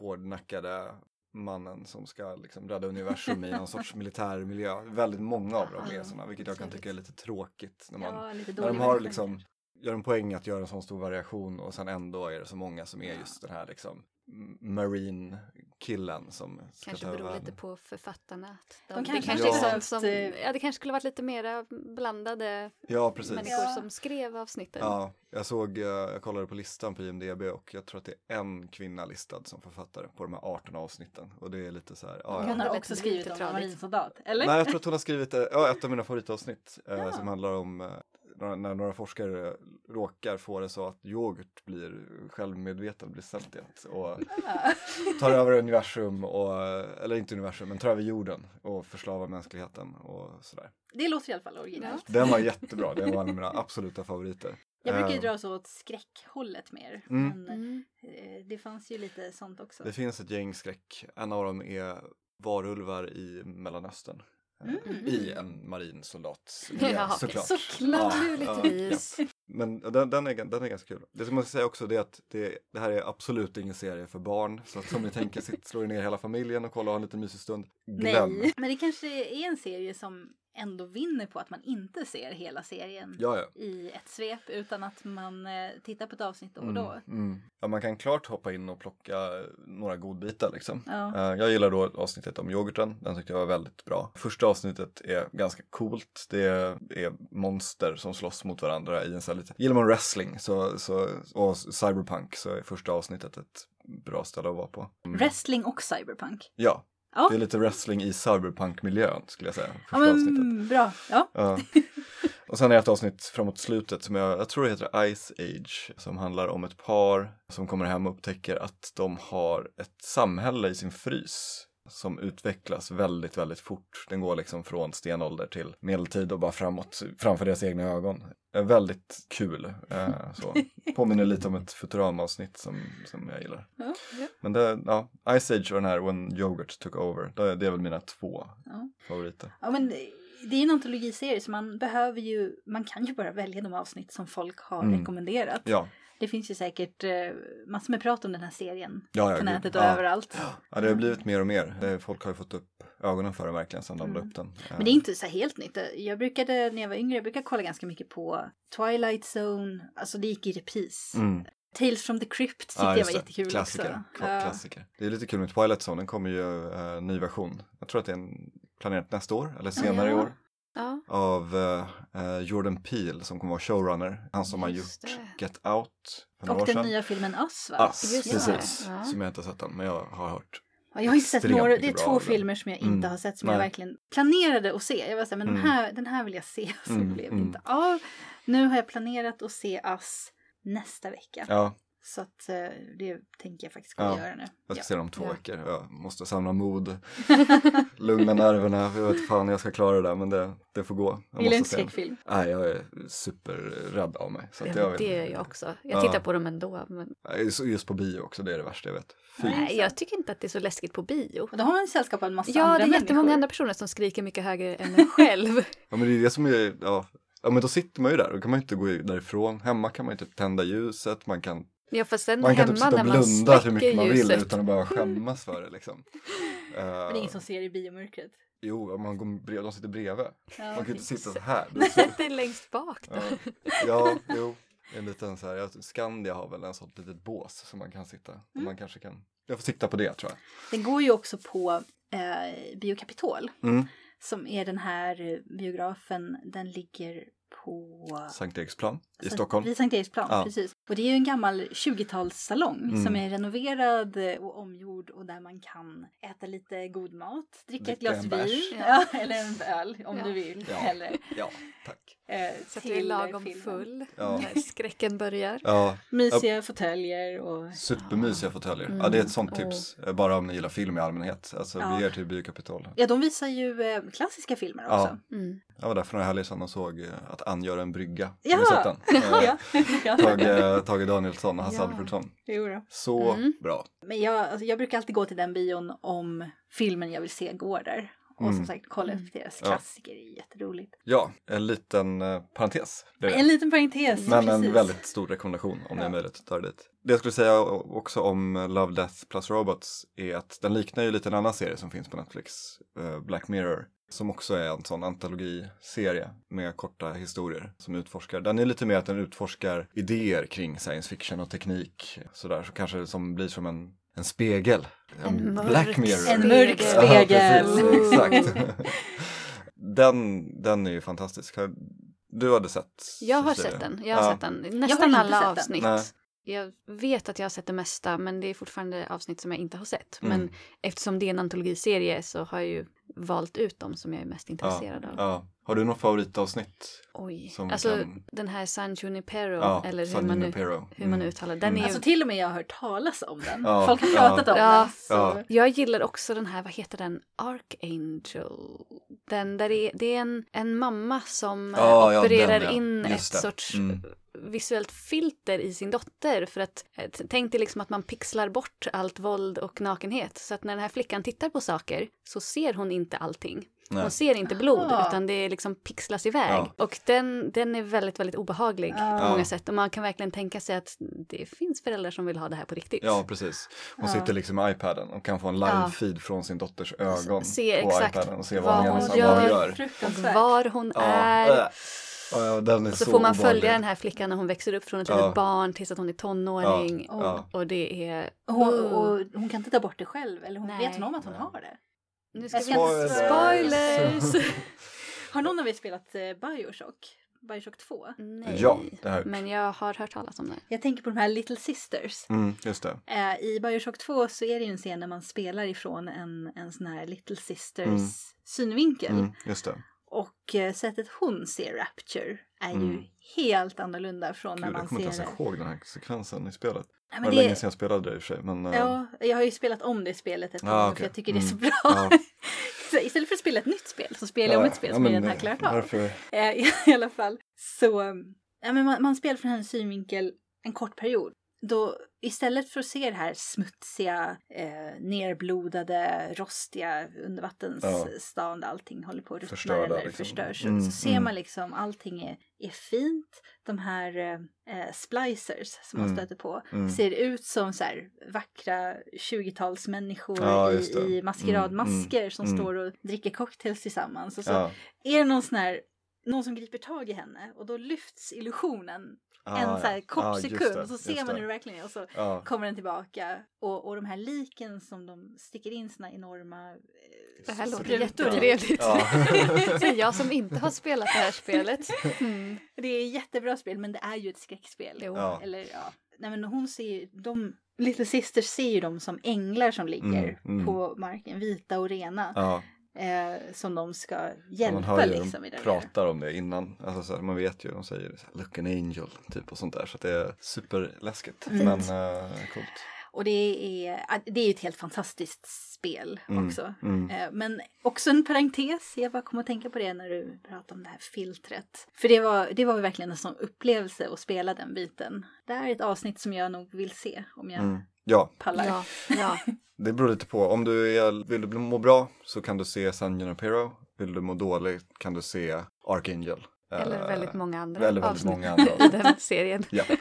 hårdnackade mannen som ska liksom rädda universum i någon sorts militär miljö. Väldigt många av dem är sådana, vilket jag kan tycka är lite tråkigt. När man, ja, när de har liksom, gör en poäng att göra en sån stor variation och sen ändå är det så många som är just den här liksom marine killen som ska Kanske beror världen. lite på författarna. Att De det kanske kanske är har sånt som, eh, ja, det kanske skulle varit lite mera blandade Ja, precis. människor Ja. som skrev avsnitten. Ja, jag såg, eh, jag kollade på listan på IMDB och jag tror att det är en kvinna listad som författare på de här 18 avsnitten. Och det är lite så här, ja, Hon ja. har också skrivit om en marinsoldat, eller? Nej, jag tror att hon har skrivit eh, ja, ett av mina favoritavsnitt eh, Ja. som handlar om när, några forskare råkar få det så att yoghurt blir självmedveten, blir sentient och tar över universum, och, eller inte universum, men tar över jorden och förslavar mänskligheten och sådär. Det låter i alla fall originellt. Den var jättebra, den var en av mina absoluta favoriter. Jag brukar ju Eh, dra så åt skräckhållet mer. Mm. Men Mm. eh, det fanns ju lite sånt också. Det finns ett gäng skräck, en av dem är varulvar i Mellanöstern. Mm. I en marin soldat Ja, såklart. såklart. Naturligtvis. Men den, den, är, den är ganska kul. Det som jag ska säga också är att det, det här är absolut ingen serie för barn. Så att som ni tänker, sitt, slår ner hela familjen och kolla och ha en liten mysig stund. Glöm! Nej, men det kanske är en serie som ändå vinner på att man inte ser hela serien Ja, ja. i ett svep utan att man eh, tittar på ett avsnitt då och då. Mm, mm. ja, man kan klart hoppa in och plocka några godbitar liksom. Ja. Eh, Jag gillar då avsnittet om yoghurten, den tyckte jag var väldigt bra. Första avsnittet är ganska coolt, det är monster som slåss mot varandra i en sån här lite, gillar man wrestling så, så, och cyberpunk så är första avsnittet ett bra ställe att vara på. Mm. Wrestling och cyberpunk. Ja, Ja. det är lite wrestling i cyberpunk-miljön skulle jag säga. Ja, avsnittet. men, bra. Ja. Ja. Och sen är det ett avsnitt framåt slutet som jag, jag tror det heter Ice Age, som handlar om ett par som kommer hem och upptäcker att de har ett samhälle i sin frys som utvecklas väldigt, väldigt fort. Den går liksom från stenålder till medeltid och bara framåt framför deras egna ögon. Eh, Väldigt kul. Eh, så. Påminner lite om ett Futurama-avsnitt som, som jag gillar. Ja, ja. Men det, ja, Ice Age och den här When Yogurt Took Over, det, det är väl mina två Ja. favoriter. Ja, men det är en antologiserie så man behöver ju, man kan ju bara välja de avsnitt som folk har Mm. rekommenderat. Ja, Det finns ju säkert eh, massor med prat om den här serien ja, ja på nätet och ja. överallt. Ja, det har blivit mer och mer. Det, folk har ju fått upp ögonen för den verkligen sedan de la Mm. upp den. Men det är inte så helt nytt. Jag brukade, när jag var yngre, jag brukade kolla ganska mycket på Twilight Zone. Alltså det gick i repris. Mm. Tales from the Crypt tyckte Ja, jag var det. jättekul klassiker. också. Klassiker. Det är lite kul med Twilight Zone, den kommer ju eh, ny version. Jag tror att det är en, planerat nästa år eller senare i år. Ja. Av eh, Jordan Peele som kommer vara showrunner. Han som har Just gjort det. Get Out för några Och år den sedan. nya filmen Us va? Us, Just precis. det, ja. Som jag inte har sett än, men jag har hört. Ja, jag har inte sett extremt några, det är mycket bra två av den. filmer som jag inte Mm. har sett som Nej. jag verkligen planerade att se. Jag var såhär, men Mm. de här, den här vill jag se. Så Mm, blev det mm. inte av. Nu har jag planerat att se Us nästa vecka. Ja, Så att eh, det tänker jag faktiskt gå Ja, göra nu. jag ska Ja. se den om två Ja. veckor. Jag måste samla mod, lugna nerverna. Jag vet fan jag ska klara det där, men det, det får gå. Jag Vill du den. skräckfilm? Nej, jag är superrädd av mig. Så Ja, jag det är jag också. Jag Ja. tittar på dem ändå. Men... Just på bio också, det är det värsta jag vet. Fy. Nej, jag tycker inte att det är så läskigt på bio. Och då har man en sällskap av en massa Ja, andra det är jättemånga människor. andra personer som skriker mycket högre än en själv. Ja, men det är det som är, ja. Ja men då sitter man ju där, då kan man inte gå därifrån. Hemma kan man inte tända ljuset, man kan, Ja, fast sen man kan hemma typ sitta när och man blunda hur mycket man vill ljuset. utan att behöva skämmas för det liksom. Men det är Eh, ingen som ser i biomörkret. Jo, om man går brev, de sitter bredvid. Ja, Man kan ju inte sitta så här. Det är längst bak då. Ja, ja jo. En liten så här, jag- Skandia har väl en sånt litet bås som man kan sitta. Mm. Man kanske kan, jag får sikta på det tror jag. Den går ju också på eh, Biokapitol. Mm. Som är den här eh, biografen, den ligger på... Sankt Eriksplan i Stockholm. Vid Sankt Eriksplan, Ja. precis. Och det är ju en gammal 20-talssalong Mm. som är renoverad eh, och omgjord och där man kan äta lite god mat, dricka ett Dricka glas vin, Ja. ja. eller en öl om Ja. du vill. Ja. Eller, Ja, tack. eh, Så att du är lagom filmen. full Ja. när skräcken börjar. Ja, Mysiga fåtöljer och... supermysiga fåtöljer. Mm. Ja, det är ett sånt Åh. tips. Eh, Bara om ni gillar film i allmänhet. Alltså, Ja. bege er till Biokapitol. Ja, de visar ju eh, klassiska filmer Ja. också. Mm. Jag var där för några helger sedan och såg eh, att Ann gör en brygga. Har Ja. du sett den? Eh, ja, ja. Tage, Tage Danielsson och Hasse Ja. Alfredsson. Så Mm. bra. Men jag, alltså, jag brukar alltid gå till den bion om filmen jag vill se går där. Och som Mm. sagt kolla Mm. efter deras Ja. klassiker, det är jätteroligt. Ja, en liten eh, parentes. Det är det. En liten parentes. Men precis. en väldigt stor rekommendation om det är Ja. möjligt att ta det dit. Det jag skulle säga också om Love, Death plus Robots är att den liknar ju lite en annan serie som finns på Netflix, eh, Black Mirror, som också är en sån antologiserie med korta historier som utforskar. Den är lite mer att den utforskar idéer kring science fiction och teknik, sådär, så kanske som blir som en, en spegel. En mörk Black Mirror. En mörk spegel. Ja, precis, exakt. den, den är ju fantastisk. Du hade sett? Jag har sett den. Jag har Ja. sett den. Nästan alla avsnitt. Nej. Jag vet att jag har sett det mesta men det är fortfarande avsnitt som jag inte har sett. Mm. Men eftersom det är en antologiserie så har jag ju valt ut dem som jag är mest intresserad av. Ja. Har du något favoritavsnitt? Oj, Som alltså kan- den här San Junipero, Ja, eller hur San man, nu, Junipero. hur man Mm. uttalar den. Mm. är ju, Alltså till och med jag har hört talas om den. Ja, Folk har ja. pratat om Ja. den. Så. Ja. Jag gillar också den här, vad heter den, Archangel. Den där det är, det är en, en mamma som eh, Ja, ja, opererar den, ja. in ett det. sorts Mm. visuellt filter i sin dotter för att eh, tänk dig liksom att man pixlar bort allt våld och nakenhet så att när den här flickan tittar på saker så ser hon inte allting. Nej. Hon ser inte blod Aha. utan det liksom pixlas iväg. Ja. Och den, den är väldigt, väldigt obehaglig på Ja. många sätt. Och man kan verkligen tänka sig att det finns föräldrar som vill ha det här på riktigt. Ja, precis. Hon Ja. sitter liksom med iPaden och kan få en live-feed från sin dotters ögon se på exakt iPaden och se vad vad hon hon gör. Vad hon gör. Och var hon är. Ja, den är Och så, så får man obehaglig. följa den här flickan när hon växer upp från ett Ja. litet barn tills att hon är tonåring. Ja. Ja. Och det är... Hon, och hon kan inte ta bort det själv. Eller hon, Nej. vet hon om att hon Nej. har det? Nu ska vi Spoilers. Spoilers! Har någon av er spelat eh, Bioshock? Bioshock 2? Nej. Ja. Men jag har hört talas om det. Jag tänker på de här Little Sisters. Mm, just det. Eh, I Bioshock 2 så är det ju en scen när man spelar ifrån en, en sån här Little Sisters Mm. synvinkel. Mm, just det. Och eh, sättet hon ser Rapture är ju Mm. helt annorlunda från när Gud, jag man kommer inte ser ens det. ihåg den här sekvensen i spelet. Nej, Det men var länge det sedan jag spelade det i och för sig. Men, eh, ja, jag har ju spelat om det spelet ett par Ah, gånger okej. för jag tycker det är så Mm. bra. Ja. så istället för att spela ett nytt spel så spelar jag ja, om ett spel ja, som jag redan har eh, klarat av. Varför? Eh, i alla fall. Så ja, men man, man spelar från hennes synvinkel en kort period. Då istället för att se det här smutsiga, eh, nerblodade, rostiga undervattensstan där allting håller på att ruttna Förstörda, eller liksom. förstörs. Så, Mm, så ser mm. man liksom allting är, är fint. De här eh, eh, splicers som man Mm, stöter på mm. ser ut som så här vackra 20-talsmänniskor Ja, i, i maskeradmasker Mm, som mm. står och dricker cocktails tillsammans. Och så Ja. är det någon sån här någon som griper tag i henne och då lyfts illusionen Ah, en så här kort Ah, sekund det, och så ser man hur det verkligen är och så Ja. kommer den tillbaka och, och de här liken som de sticker in sina enorma eh, Det här låter jättetrevligt. Ja. Jag som inte har spelat det här spelet. Mm. Det är ett jättebra spel men det är ju ett skräckspel. Ja. Eller ja, nej men hon ser ju, de, Little Sisters ser ju dem som änglar som ligger Mm, mm. på marken, vita och rena. Ja. Eh, som de ska Ja, hjälpa man hör ju liksom. de pratar om det innan. Alltså, så här, man vet ju, de säger så här, look an angel typ och sånt där. Så det är superläskigt. Mm. Men uh, coolt. Och det är, det är ju ett helt fantastiskt spel Mm, också. mm. Eh, Men också en parentes, jag bara kom att tänka på det när du pratade om det här filtret. För det var, det var verkligen en sån upplevelse att spela den biten. Det här är ett avsnitt som jag nog vill se om jag Mm. Ja, pallar. Ja, ja. det beror lite på. Om du är, vill du må bra så kan du se San Junipero. Vill du må dåligt kan du se Archangel. Eller Eh, väldigt många andra väldigt, väldigt avsnitt många andra i den serien. Ja,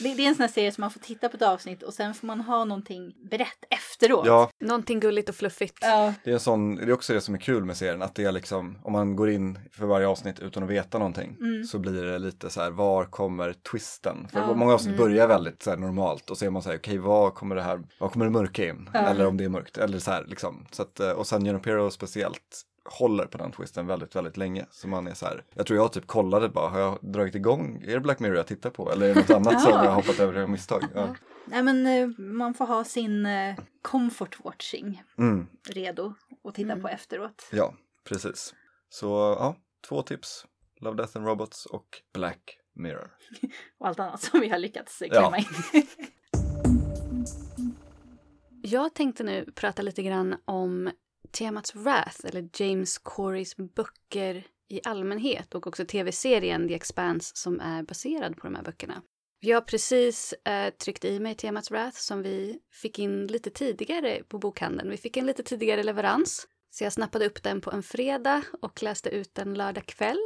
Det, det är en sån här serie som man får titta på ett avsnitt och sen får man ha någonting berätt efteråt. ja Någonting gulligt och fluffigt. Ja. det, är en sån, det är också det som är kul med serien. Att det är liksom, om man går in för varje avsnitt utan att veta någonting Mm. så blir det lite så här, var kommer twisten? För Ja. många avsnitt Mm. börjar väldigt så här, normalt och så är man så här, okej vad kommer det här, vad kommer det mörka in? Ja. Eller om det är mörkt, eller så här liksom. Så att, eh, och San Junipero speciellt håller på den twisten väldigt, väldigt länge. Så man är så här, jag tror jag typ kollade bara, har jag dragit igång, är det Black Mirror jag tittar på? Eller är det något annat som Ja. jag har hoppat över av misstag? Ja. Nej men eh, man får ha sin eh, comfort watching Mm, redo att titta Mm. på efteråt. ja, precis. Så ja, två tips. Love, Death and Robots och Black Mirror. Och allt annat som vi har lyckats eh, Ja. klämma in. Jag tänkte nu prata lite grann om temat Wrath, eller James Corys böcker i allmänhet och också tv-serien The Expanse som är baserad på de här böckerna. Jag har precis eh, tryckt i mig temat Wrath som vi fick in lite tidigare på bokhandeln. Vi fick en lite tidigare leverans. Så jag snappade upp den på en fredag och läste ut den lördag kväll.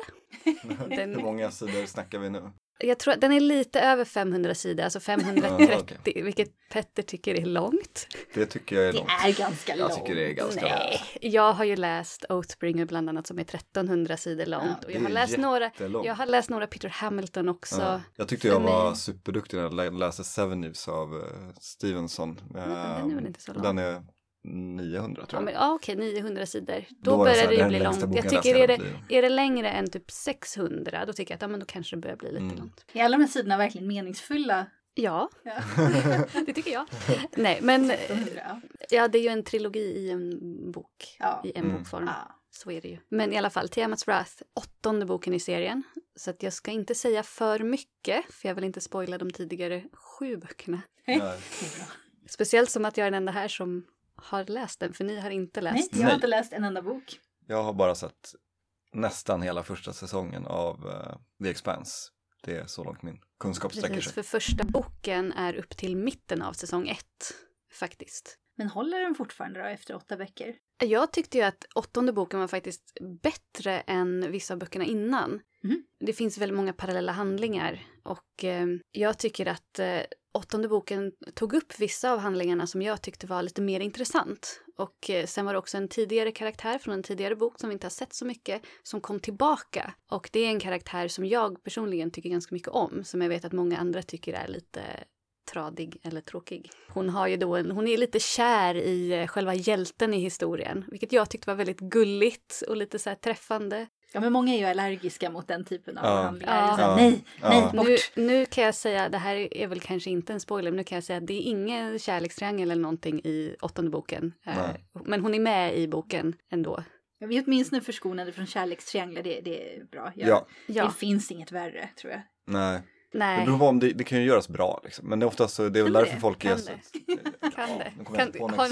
Den- Hur många sidor snackar vi nu? Jag tror att den är lite över 500 sidor, alltså 530, Ja, okej. vilket Petter tycker är långt. Det tycker jag är Det långt. är ganska Jag långt. tycker det är ganska Nej, jag har ju läst Oathbringer bland annat som är 1300 sidor långt. Ja, och det jag har, läst några, jag har läst några Peter Hamilton också. Ja. Jag tyckte för jag var mig- superduktig när jag lä- läste Seven News av uh, Stevenson. den är väl inte så lång. Den är 900 Ja, tror jag. men, ja, okej, 900 sidor. Då, Då börjar här, det det bli långt. Jag tycker är det, är det längre än typ 600, då tycker jag att ja, men då kanske det börjar bli lite Mm. långt. Är alla de här sidorna verkligen meningsfulla? Ja, Ja. det tycker jag. Nej, men 100, ja. Ja, det är ju en trilogi i en bok. Ja. I en Mm. bokform. Ja. Så är det ju. Men i alla fall, Tiamats Wrath, åttonde boken i serien. Så att jag ska inte säga för mycket, för jag vill inte spoila de tidigare sju böckerna. Nej. Speciellt som att jag är den enda här som har läst den, för ni har inte Nej, läst. jag har inte läst en enda bok. Jag har bara sett nästan hela första säsongen av eh, The Expanse. Det är så långt min kunskap sträcker Precis, sig. för första boken är upp till mitten av säsong ett, faktiskt. Men håller den fortfarande då efter åtta böcker? Jag tyckte ju att åttonde boken var faktiskt bättre än vissa av böckerna innan. Mhm. Det finns väldigt många parallella handlingar och eh, jag tycker att eh, åttonde boken tog upp vissa av handlingarna som jag tyckte var lite mer intressant. Och eh, sen var det också en tidigare karaktär från en tidigare bok som vi inte har sett så mycket som kom tillbaka. Och det är en karaktär som jag personligen tycker ganska mycket om, som jag vet att många andra tycker är lite tradig eller tråkig. Hon har ju då en, hon är lite kär i eh, själva hjälten i historien, vilket jag tyckte var väldigt gulligt och lite så här träffande. Ja, men många är ju allergiska mot den typen av Ja. handlingar. Ja. Så här, Ja. Nej, Ja. nej, bort. Nu, nu kan jag säga, det här är väl kanske inte en spoiler, men nu kan jag säga att det är ingen kärlekstriangel eller någonting i åttonde boken. Eh, Nej. Men hon är med i boken ändå. Vi är åtminstone förskonade från kärlekstrianglar, det, det är bra. Ja, Ja, Det finns inget värre, tror jag. nej. Det nej. beror på om det, det kan ju göras bra liksom. Men det är oftast så, det är väl därför det? folk Kan är det? så... Kan det? kommer Kan- något har-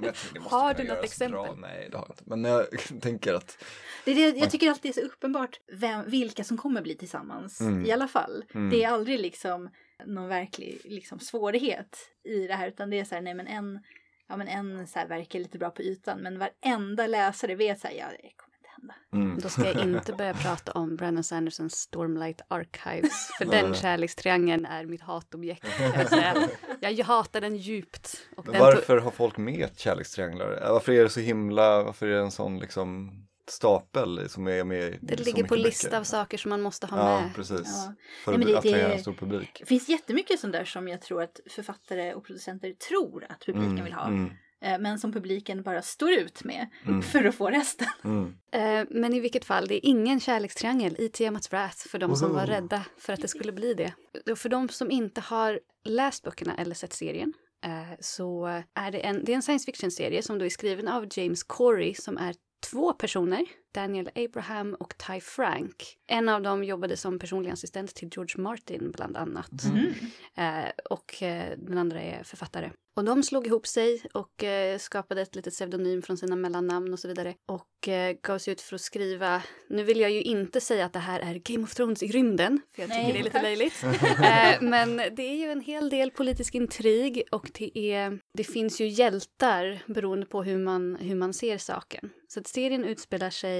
vet, det måste har du något exempel? Bra. Nej, det har jag inte. Men jag tänker att... Det är det, jag tycker alltid är så uppenbart vem, vilka som kommer bli tillsammans. Mm. I alla fall. Mm. Det är aldrig liksom någon verklig liksom, svårighet i det här. Utan det är så här, nej men en, ja, men en så här, verkar lite bra på ytan. Men varenda läsare vet så här, ja det hända. Mm. Då ska jag inte börja prata om Brandon Sandersons Stormlight Archives. För den kärlekstriangeln är mitt hatobjekt. Jag, jag hatar den djupt. Och Men den varför har folk med kärlekstrianglar? Eh, Varför är det så himla, varför är det en sån liksom stapel som är med det ligger på lista böcker? av saker som man måste ha Ja, med. precis. Ja. För Nej, men att det- attrahera det- en stor publik. Det finns jättemycket sånt där som jag tror att författare och producenter tror att publiken Mm, vill ha. mm, Men som publiken bara står ut med Mm. för att få resten. mm. Eh, men i vilket fall, det är ingen kärlekstriangel i Tiamats Wrath för de som var rädda för att det skulle bli det. Och för de som inte har läst böckerna eller sett serien eh, så är det en, det är en science fiction-serie som då är skriven av James Corey som är två personer, Daniel Abraham och Ty Frank. En av dem jobbade som personlig assistent till George Martin bland annat. Mm. Eh, och eh, den andra är författare. Och de slog ihop sig och eh, skapade ett litet pseudonym från sina mellannamn och så vidare. Och eh, gav sig ut för att skriva, nu vill jag ju inte säga att det här är Game of Thrones i rymden, för jag tycker Nej, det är lite löjligt. eh, men det är ju en hel del politisk intrig och det, är, det finns ju hjältar beroende på hur man, hur man ser saken. Så att serien utspelar sig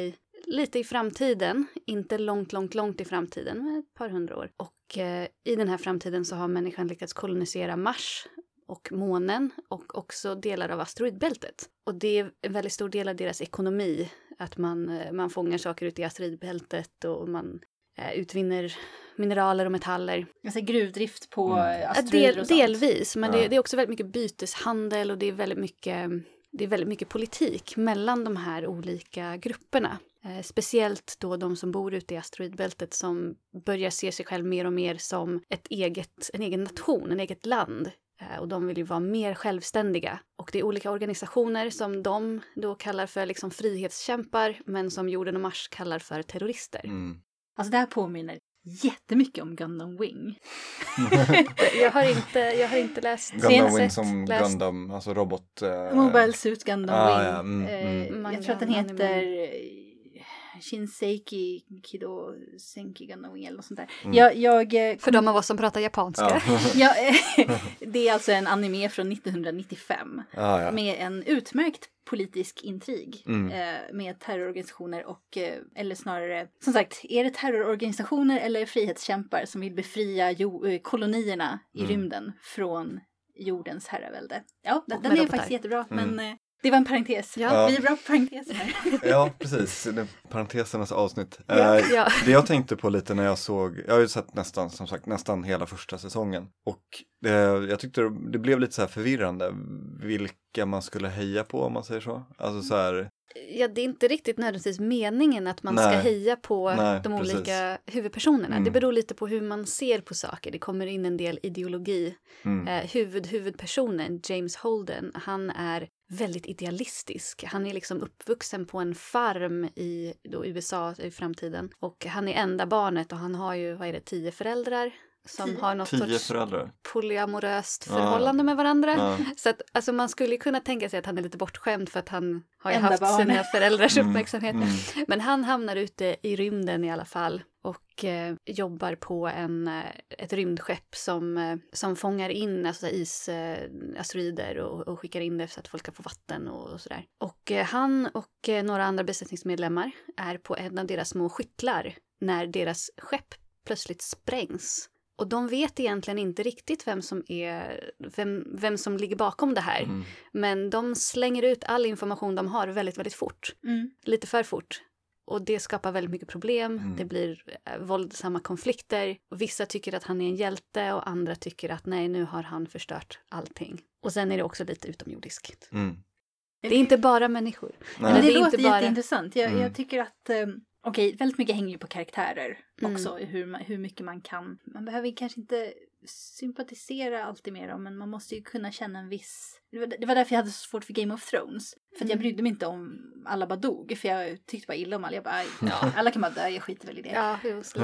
lite i framtiden, inte långt, långt, långt i framtiden, men ett par hundra år. Och eh, i den här framtiden så har människan lyckats kolonisera Mars och månen och också delar av asteroidbältet. Och det är en väldigt stor del av deras ekonomi, att man, eh, man fångar saker ute i asteroidbältet och man eh, utvinner mineraler och metaller. Säger gruvdrift på Mm. Ja, asteroider del, och sånt. delvis, men Ja. det, det är också väldigt mycket byteshandel och det är väldigt mycket, det är väldigt mycket politik mellan de här olika grupperna. Eh, speciellt då de som bor ute i asteroidbältet som börjar se sig själv mer och mer som ett eget, en egen nation, en eget land. Eh, och de vill ju vara mer självständiga. Och det är olika organisationer som de då kallar för liksom frihetskämpar, men som jorden och Mars kallar för terrorister. Mm. Alltså det här påminner jättemycket om Gundam Wing. Jag, har inte, jag har inte läst, Gundam sett, Wing som läst Gundam, alltså robot... eh, Mobile Suit Gundam ah, Wing. ja, mm, Eh, mm. Jag tror att den heter Shinseiki Kido Senki Wing eller något sånt där. Mm. Jag, jag, eh, För de av oss som pratar japanska. Ja. det är alltså en anime från 1995 ah, ja. med en utmärkt politisk intrig Mm. eh, med terrororganisationer och, eh, eller snarare, som sagt, är det terrororganisationer eller frihetskämpar som vill befria jo, kolonierna i Mm. rymden från jordens herravälde? Ja, den, den är robotar. faktiskt jättebra, Mm. men det var en parentes. Ja. Vi är bra på parenteser här. ja, precis. Parentesernas avsnitt. Ja. Eh, Ja. Det jag tänkte på lite när jag såg, jag har ju sett nästan, som sagt, nästan hela första säsongen. Och det, jag tyckte det, det blev lite så här förvirrande vilka man skulle heja på om man säger så. Alltså så här, Ja, det är inte riktigt nödvändigtvis meningen att man ska Nej. heja på Nej, de precis. olika huvudpersonerna. Mm. Det beror lite på hur man ser på saker. Det kommer in en del ideologi. Mm. Eh, huvud, huvudpersonen, James Holden, han är väldigt idealistisk. Han är liksom uppvuxen på en farm i USA i framtiden. Och han är enda barnet och han har ju, vad är det, tio föräldrar som har något sorts föräldrar. polyamoröst Ja. förhållande med varandra. Ja. Så att, alltså man skulle kunna tänka sig att han är lite bortskämd för att han har ju Enda haft barn. sina föräldrars Mm, uppmärksamhet. mm. Men han hamnar ute i rymden i alla fall och eh, jobbar på en, eh, ett rymdskepp som, eh, som fångar in alltså, isasteroider eh, och, och skickar in det så att folk kan få vatten och, och sådär. Och eh, han och eh, några andra besättningsmedlemmar är på en av deras små skyttlar när deras skepp plötsligt sprängs. Och de vet egentligen inte riktigt vem som, är, vem, vem som ligger bakom det här. Mm. Men de slänger ut all information de har väldigt, väldigt fort. Mm. Lite för fort. Och det skapar väldigt mycket problem. Mm. Det blir eh, våldsamma konflikter. Och vissa tycker att han är en hjälte och andra tycker att nej, nu har han förstört allting. Och sen är det också lite utomjordiskt. Mm. Det är inte bara människor. Men Nej. det, det är låter bara- jätteintressant. Jag, Mm. jag tycker att, eh, okej, väldigt mycket hänger ju på karaktärer Mm. också. Hur, hur mycket man kan. Man behöver kanske inte sympatisera alltid med dem, men man måste ju kunna känna en viss... Det var, därför jag hade så svårt för Game of Thrones. För att jag Mm. brydde mig inte om alla bara dog, för jag tyckte bara illa om alla. Jag bara, Ja. alla kan bara dö, jag skiter väl i det. Ja,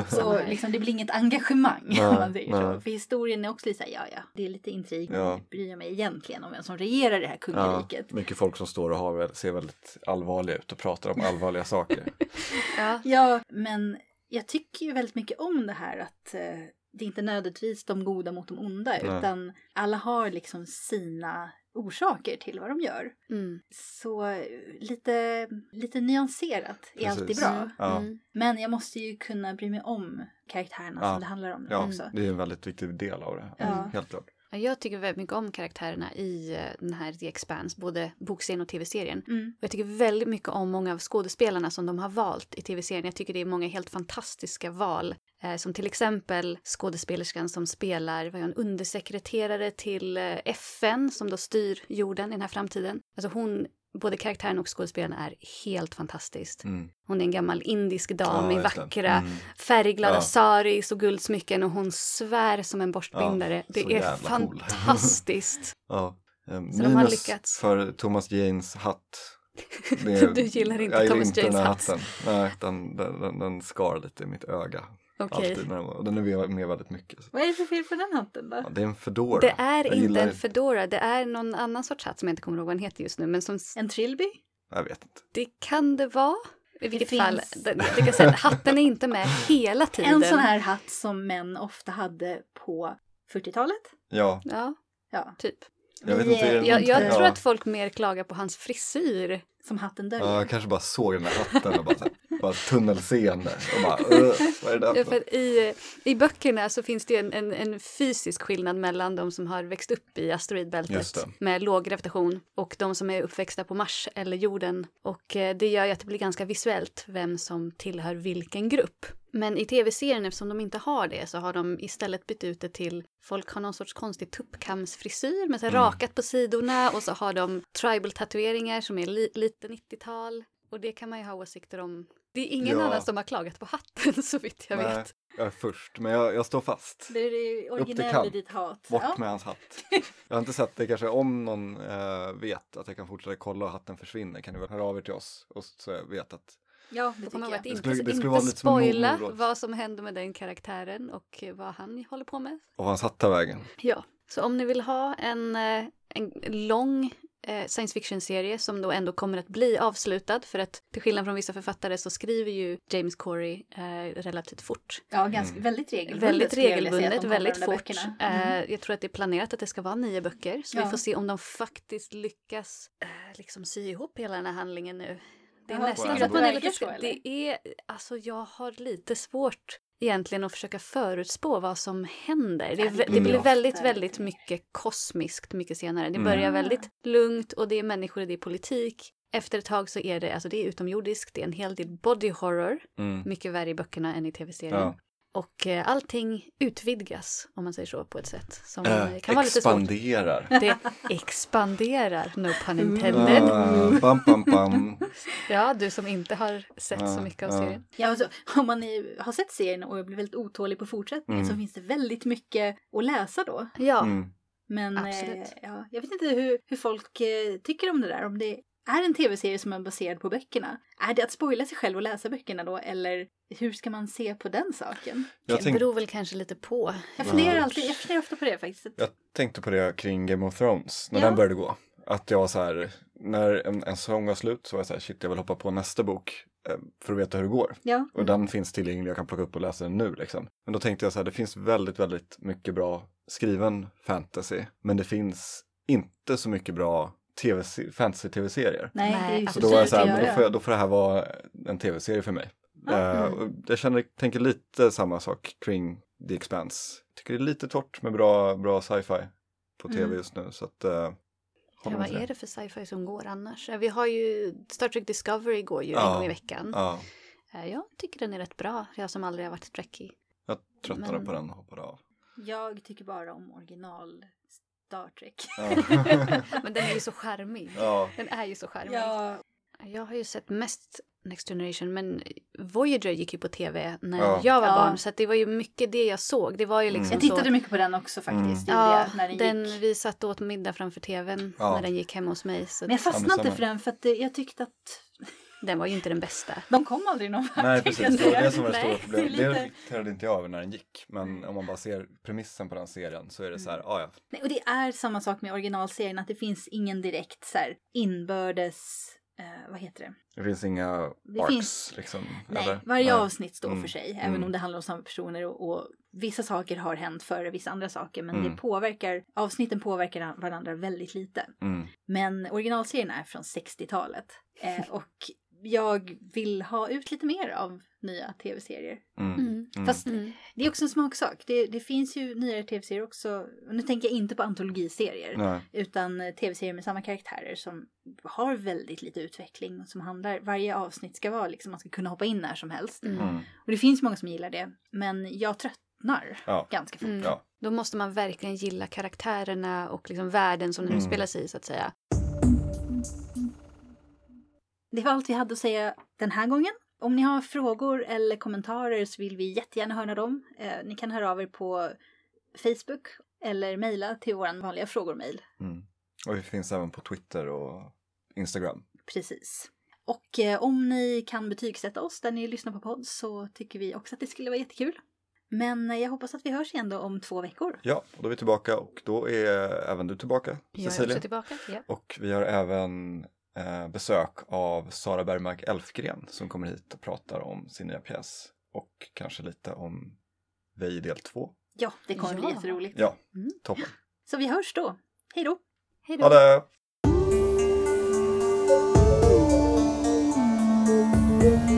Så liksom, det blir inget engagemang Nej, om man säger så. För historien är också lite såhär, ja ja, det är lite intrig. Ja. Jag bryr mig egentligen om vem som regerar det här Ja, kungariket. mycket folk som står och har, ser väldigt allvarliga ut och pratar om allvarliga saker. Ja. Ja, men jag tycker ju väldigt mycket om det här att eh, det är inte nödvändigtvis de goda mot de onda, Nej. utan alla har liksom sina orsaker till vad de gör. Mm. Så lite, lite nyanserat är alltid Precis. bra. Ja. Mm. Men jag måste ju kunna bry mig om karaktärerna Ja. som det handlar om Ja, också. det är en väldigt viktig del av det. Ja. Helt klart. Ja, Jag tycker väldigt mycket om karaktärerna i eh, den här The Expanse, både bokserien och tv-serien. Mm. Och jag tycker väldigt mycket om många av skådespelarna som de har valt i tv-serien. Jag tycker det är många helt fantastiska val. Eh, som till exempel skådespelerskan som spelar vad är hon, undersekreterare till eh, FN som då styr jorden i den här framtiden. Alltså hon, både karaktären och skådespelaren är helt fantastiskt. Mm. Hon är en gammal indisk dam Ja, i vackra Mm. färgglada Ja. saris och guldsmycken och hon svär som en borstbindare. Ja, det är fantastiskt. Ja. Eh, Så de har lyckats. för Thomas Janes hatt. Det Du gillar inte Thomas Janes hatt. Nej, den, den, den, den skar lite i mitt öga. Okej. Alltid när den, är med väldigt mycket. Vad är det för fel på den hatten då? Ja, det är en fedora. Det är Jag inte en det. fedora, det är någon annan sorts hatt som jag inte kommer ihåg vad den heter just nu. Men som, En trilby? Jag vet inte. det kan det vara. I vilket finns- fall, det, jag kan säga att hatten är inte med hela tiden. En sån här hatt som män ofta hade på 40-talet? Ja, Ja, Ja, typ. Jag vet inte. Jag, jag ja. tror att folk mer klagar på hans frisyr. som hatten döljer. Ja, jag kanske bara såg den där hatten och bara, här, bara tunnelseende och bara "Ugh, vad är det Ja, där för att i, I böckerna så finns det en, en, en fysisk skillnad mellan de som har växt upp i asteroidbältet med låg gravitation och de som är uppväxta på Mars eller jorden. Och eh, det gör ju att det blir ganska visuellt vem som tillhör vilken grupp. Men i tv-serien, eftersom de inte har det, så har de istället bytt ut det till folk har någon sorts konstig tuppkamsfrisyr med så Mm. rakat på sidorna och så har de tribal-tatueringar som är li, lite 90-tal. Och det kan man ju ha åsikter om. Det är ingen Ja. annan som har klagat på hatten så vitt jag Nej, vet. jag är först, men jag, jag står fast. Det är originella i ditt hat. Bort ja. med hans hatt. Jag har inte sett det kanske, om någon eh, vet att jag kan fortsätta kolla och hatten försvinner kan ni väl höra av er till oss och så jag vet att ja, det får man tycker vara inte, skulle- det skulle inte vara spoila vad som händer med den karaktären och eh, vad han håller på med. och hans hatt tar vägen. Ja, så om ni vill ha en, eh, en lång eh, science fiction-serie som då ändå kommer att bli avslutad för att till skillnad från vissa författare så skriver ju James Corey eh, relativt fort. Ja, ganska, Mm. väldigt regelbundet. Väldigt regelbundet, väldigt fort. Eh, Mm. jag tror att det är planerat att det ska vara nio böcker så vi Ja. får se om de faktiskt lyckas eh, liksom sy ihop hela den här handlingen nu. Det är nästan så att man det är lite... så? Det är, alltså jag har lite svårt egentligen att försöka förutspå vad som händer. Det, är, det Mm. blir väldigt, väldigt mycket kosmiskt mycket senare. Det Mm. börjar Ah. väldigt lugnt och det är människor och det är politik. Efter ett tag så är det, alltså det är utomjordiskt, det är en hel del body horror, Mm. mycket värre i böckerna än i tv-serien. Ja. Och eh, allting utvidgas, om man säger så, på ett sätt som Äh, eh, kan vara lite svårt. expanderar. Det expanderar, no pun intended. Ah, bam, bam, bam. Ja, du som inte har sett så Ja, mycket av ja. serien. Ja, alltså, om man är, har sett serien och blir väldigt otålig på fortsättningen Mm. så finns det väldigt mycket att läsa då. Ja, Mm. Men eh, ja, jag vet inte hur, hur folk eh, tycker om det där. Om det är en tv-serie som är baserad på böckerna. Är det att spoila sig själv och läsa böckerna då? Eller hur ska man se på den saken? Jag, det tänk, beror väl kanske lite på. Jag funderar alltid, jag funderar ofta på det faktiskt. jag tänkte på det kring Game of Thrones, när Ja. den började gå. Att jag var så här, när en, en säsong var slut så var jag så här, shit jag vill hoppa på nästa bok eh, för att veta hur det går. Ja. Och den finns tillgänglig, jag kan plocka upp och läsa den nu liksom. Men då tänkte jag så här, det finns väldigt, väldigt mycket bra skriven fantasy. Men det finns inte så mycket bra TV fantasy-tv-serier. Nej, Nej, det är ju Så så då var jag så här, då får, jag, då får det här vara en tv-serie för mig. Eh, Mm. och jag känner, tänker lite samma sak kring The Expanse. Tycker det är lite torrt med bra, bra sci-fi på tv Mm. just nu. Så att, eh, Ja, vad är det för sci-fi som går annars? Vi har ju Star Trek Discovery går ju en Ja. gång i veckan. Ja, Eh, Jag tycker den är rätt bra, jag som aldrig har varit trekkie. jag tröttnade Men- på den och hoppade av. Jag tycker bara om original Star Trek. Ja. Men den är ju så charmig. ja. Den är ju så charmig. Ja, Jag har ju sett mest Next Generation men Voyager gick ju på tv när Ja. jag var Ja. barn så att det var ju mycket det jag såg. Det var ju liksom jag så. tittade mycket på den också faktiskt. Mm. Ja, jag, när den, den, gick. vi satt åt middag framför tvn Ja. när den gick hemma hos mig. Så Men jag fastnade inte för den för att jag tyckte att den var ju inte den bästa. de kom aldrig någon vart. Nej precis, det var det som var det stora problemet. det reflekterade inte jag över när den gick. Men om man bara ser premissen på den serien så är det så här, ah, ja, Nej, och det är samma sak med originalserien, att det finns ingen direkt så här inbördes, eh, vad heter det? det finns inga Det arcs finns- liksom. Nej, eller? varje Nej. avsnitt står Mm. för sig, Mm. även om det handlar om samma personer och, och vissa saker har hänt före vissa andra saker, men Mm. det påverkar, avsnitten påverkar varandra väldigt lite. Mm. Men originalserien är från 60-talet eh, och jag vill ha ut lite mer av nya tv-serier. Mm. Mm. Mm. Fast Mm. det är också en smaksak. Det, det finns ju nyare tv-serier också. Och Nu tänker jag inte på antologiserier. Nej. Utan eh, tv-serier med samma karaktärer som har väldigt lite utveckling. Och som handlar, varje avsnitt ska vara liksom, man ska kunna hoppa in när som helst. Mm. Mm. Och det finns många som gillar det. Men jag tröttnar Ja. ganska fort. Mm. Ja. Då måste man verkligen gilla karaktärerna och liksom världen som den Mm. utspelar sig i så att säga. Det var allt vi hade att säga den här gången. Om ni har frågor eller kommentarer så vill vi jättegärna höra dem. Eh, ni kan höra av er på Facebook eller mejla till vår vanliga frågor-mail. Mm. Och vi finns även på Twitter och Instagram. Precis. Och eh, om ni kan betygsätta oss där ni lyssnar på podd så tycker vi också att det skulle vara jättekul. Men eh, jag hoppas att vi hörs igen då om två veckor. Ja, och då är vi tillbaka och då är även du tillbaka, Jag är Cecilia. också tillbaka. Ja. Och vi har även Eh, besök av Sara Bergmark Elfgren som kommer hit och pratar om sin nya pjäs och kanske lite om VI del 2. Ja, det kommer ja. bli jätteroligt. Ja, mm. toppen. Så vi hörs då. Hej då! Hej då! Thank you